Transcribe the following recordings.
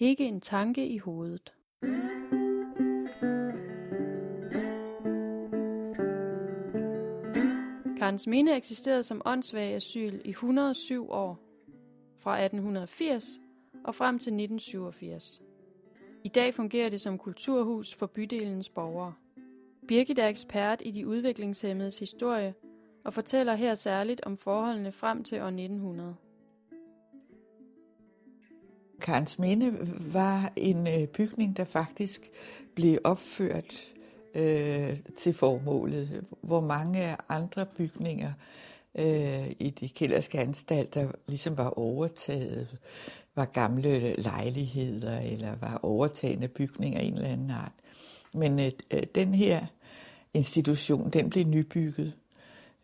Ikke en tanke i hovedet. Karens Mine eksisterede som åndssvag asyl i 107 år, fra 1880 og frem til 1987. I dag fungerer det som kulturhus for bydelens borgere. Birgit er ekspert i de udviklingshemmedes historie og fortæller her særligt om forholdene frem til år 1900. Karens Minde var en øh, bygning, der faktisk blev opført øh, til formålet, hvor mange andre bygninger øh, i de kælderske anstalter ligesom var overtaget, var gamle lejligheder eller var overtagende bygninger af en eller anden art. Men øh, øh den her institution, den blev nybygget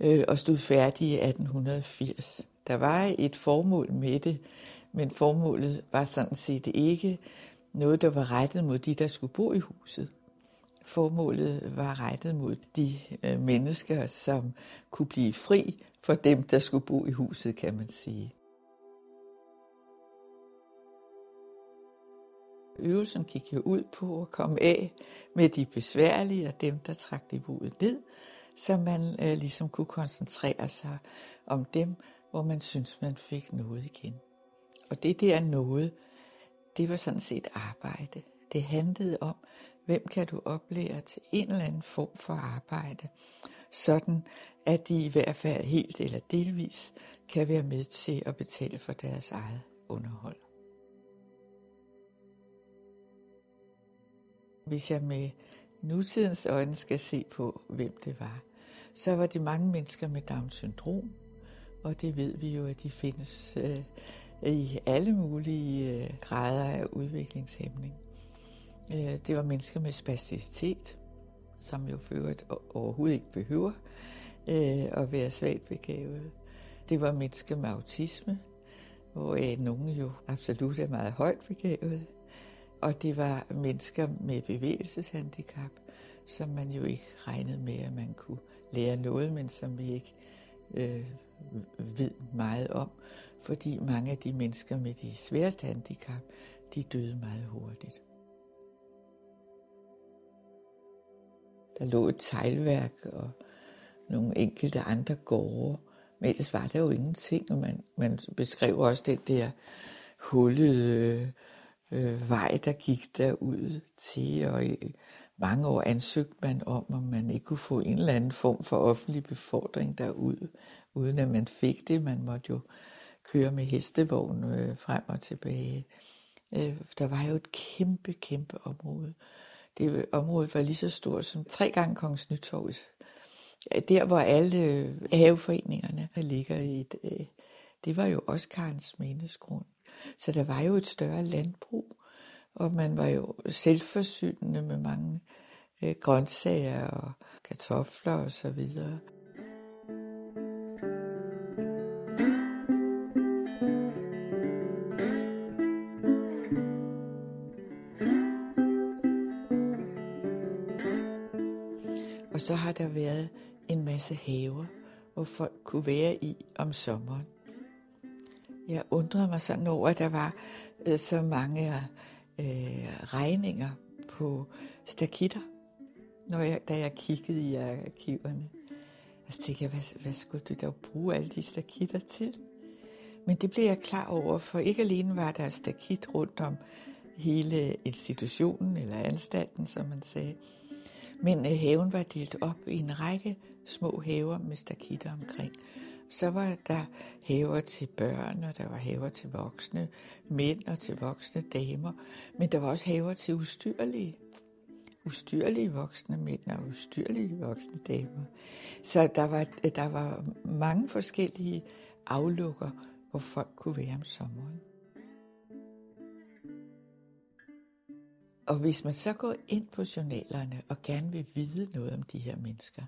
øh, og stod færdig i 1880. Der var et formål med det, men formålet var sådan set ikke noget, der var rettet mod de, der skulle bo i huset. Formålet var rettet mod de øh, mennesker, som kunne blive fri for dem, der skulle bo i huset, kan man sige. Øvelsen gik jo ud på at komme af med de besværlige og dem, der trak niveauet ned, så man øh, ligesom kunne koncentrere sig om dem, hvor man synes, man fik noget igen. Og det der noget, det var sådan set arbejde. Det handlede om, hvem kan du oplære til en eller anden form for arbejde, sådan at de i hvert fald helt eller delvis kan være med til at betale for deres eget underhold. Hvis jeg med nutidens øjne skal se på, hvem det var, så var det mange mennesker med Down-syndrom, og det ved vi jo, at de findes øh, i alle mulige øh, grader af udviklingshæmning. Øh, det var mennesker med spasticitet, som jo for øvrigt overhovedet ikke behøver øh, at være svagt begavet. Det var mennesker med autisme, hvor nogen jo absolut er meget højt begavet. Og det var mennesker med bevægelseshandicap, som man jo ikke regnede med, at man kunne lære noget, men som vi ikke øh, ved meget om, fordi mange af de mennesker med de sværeste handicap, de døde meget hurtigt. Der lå et teglværk og nogle enkelte andre gårde, men ellers var der jo ingenting, og man, man beskrev også den der hullede øh, vej, der gik derud til, og i mange år ansøgte man om, om man ikke kunne få en eller anden form for offentlig befordring derud, uden at man fik det. Man måtte jo køre med hestevogn øh, frem og tilbage. Øh, der var jo et kæmpe, kæmpe område. Det området var lige så stort som tre gange Kongens Nytorv. Der, hvor alle øh, haveforeningerne ligger i, et, øh, det var jo også Karens Menesgrund. Så der var jo et større landbrug, og man var jo selvforsynende med mange øh, grøntsager og kartofler og så så har der været en masse haver, hvor folk kunne være i om sommeren. Jeg undrede mig sådan over, at der var øh, så mange øh, regninger på stakitter, når jeg, da jeg kiggede i arkiverne. Og så tænkte jeg, hvad, hvad skulle du da bruge alle de stakitter til? Men det blev jeg klar over, for ikke alene var der stakit rundt om hele institutionen eller anstalten, som man sagde, men øh, haven var delt op i en række små haver med stakitter omkring. Så var der haver til børn, og der var haver til voksne mænd og til voksne damer. Men der var også haver til ustyrlige. Ustyrlige voksne mænd og ustyrlige voksne damer. Så der var, øh, der var mange forskellige aflukker, hvor folk kunne være om sommeren. Og hvis man så går ind på journalerne og gerne vil vide noget om de her mennesker,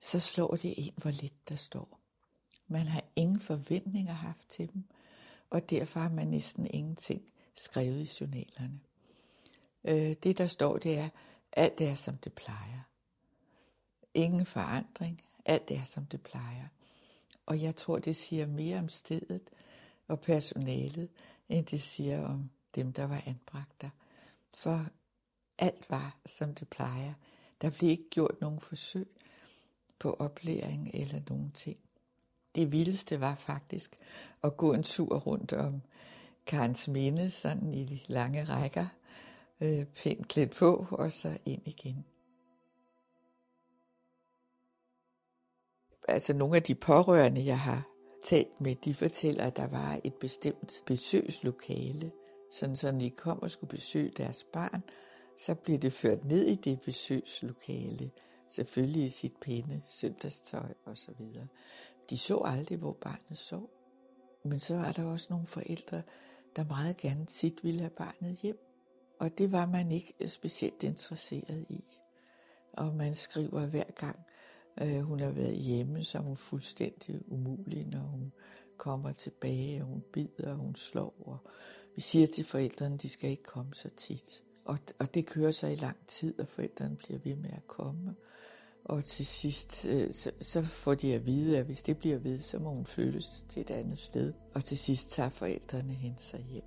så slår det en, hvor lidt der står. Man har ingen forventninger haft til dem, og derfor har man næsten ingenting skrevet i journalerne. Øh, det, der står, det er, alt er, som det plejer. Ingen forandring, alt er, som det plejer. Og jeg tror, det siger mere om stedet og personalet, end det siger om dem, der var anbragt der. For alt var, som det plejer. Der blev ikke gjort nogen forsøg på oplæring eller nogen ting. Det vildeste var faktisk at gå en tur rundt om Karens Minde, sådan i de lange rækker, øh, pænt klædt på, og så ind igen. Altså nogle af de pårørende, jeg har talt med, de fortæller, at der var et bestemt besøgslokale, sådan så når de kom og skulle besøge deres barn, så blev det ført ned i det besøgslokale, selvfølgelig i sit pæne søndagstøj og så videre. De så aldrig, hvor barnet sov. Men så var der også nogle forældre, der meget gerne tit ville have barnet hjem. Og det var man ikke specielt interesseret i. Og man skriver hver gang, øh, hun har været hjemme, så er hun fuldstændig umulig, når hun kommer tilbage, og hun bider, og hun slår. Og vi siger til forældrene, at de skal ikke komme så tit. Og, og det kører sig i lang tid, og forældrene bliver ved med at komme. Og til sidst, øh, så, så får de at vide, at hvis det bliver ved, så må hun flyttes til et andet sted. Og til sidst tager forældrene hen sig hjem.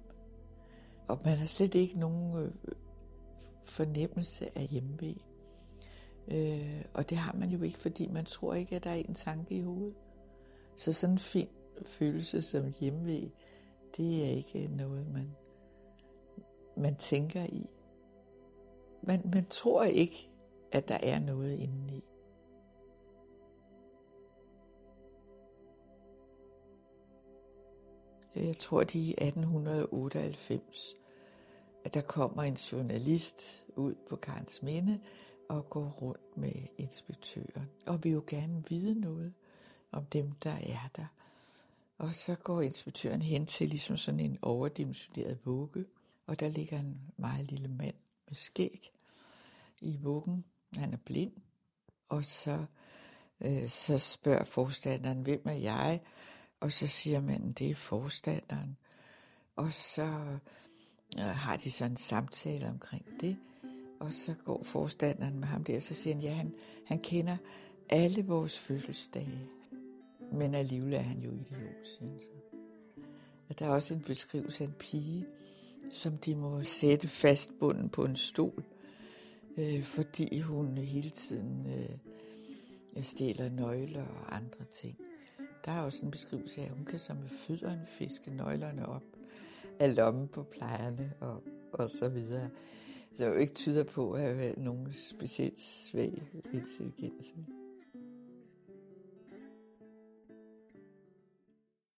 Og man har slet ikke nogen øh, fornemmelse af hjemmevæg. Øh, og det har man jo ikke, fordi man tror ikke, at der er en tanke i hovedet. Så sådan en fin følelse som hjemmevæg, det er ikke noget, man, man tænker i. Man, man tror ikke, at der er noget indeni. Jeg tror, det er i 1898, at der kommer en journalist ud på Karens Minde og går rundt med inspektøren. Og vil jo gerne vide noget om dem, der er der. Og så går inspektøren hen til ligesom sådan en overdimensioneret vugge, og der ligger en meget lille mand med skæg i vuggen. Han er blind. Og så, øh, så spørger forstanderen, hvem er jeg? Og så siger man, det er forstanderen. Og så øh, har de sådan en samtale omkring det. Og så går forstanderen med ham der, og så siger han, ja, han, han kender alle vores fødselsdage. Men alligevel er han jo idiot, synes jeg. Og der er også en beskrivelse af en pige, som de må sætte fastbunden på en stol, øh, fordi hun hele tiden øh, stjæler nøgler og andre ting. Der er også en beskrivelse af, at hun kan som med fødderne fiske nøglerne op af lommen på plejerne og, og så videre. Så jo ikke tyder på at have nogen specielt svag intelligens.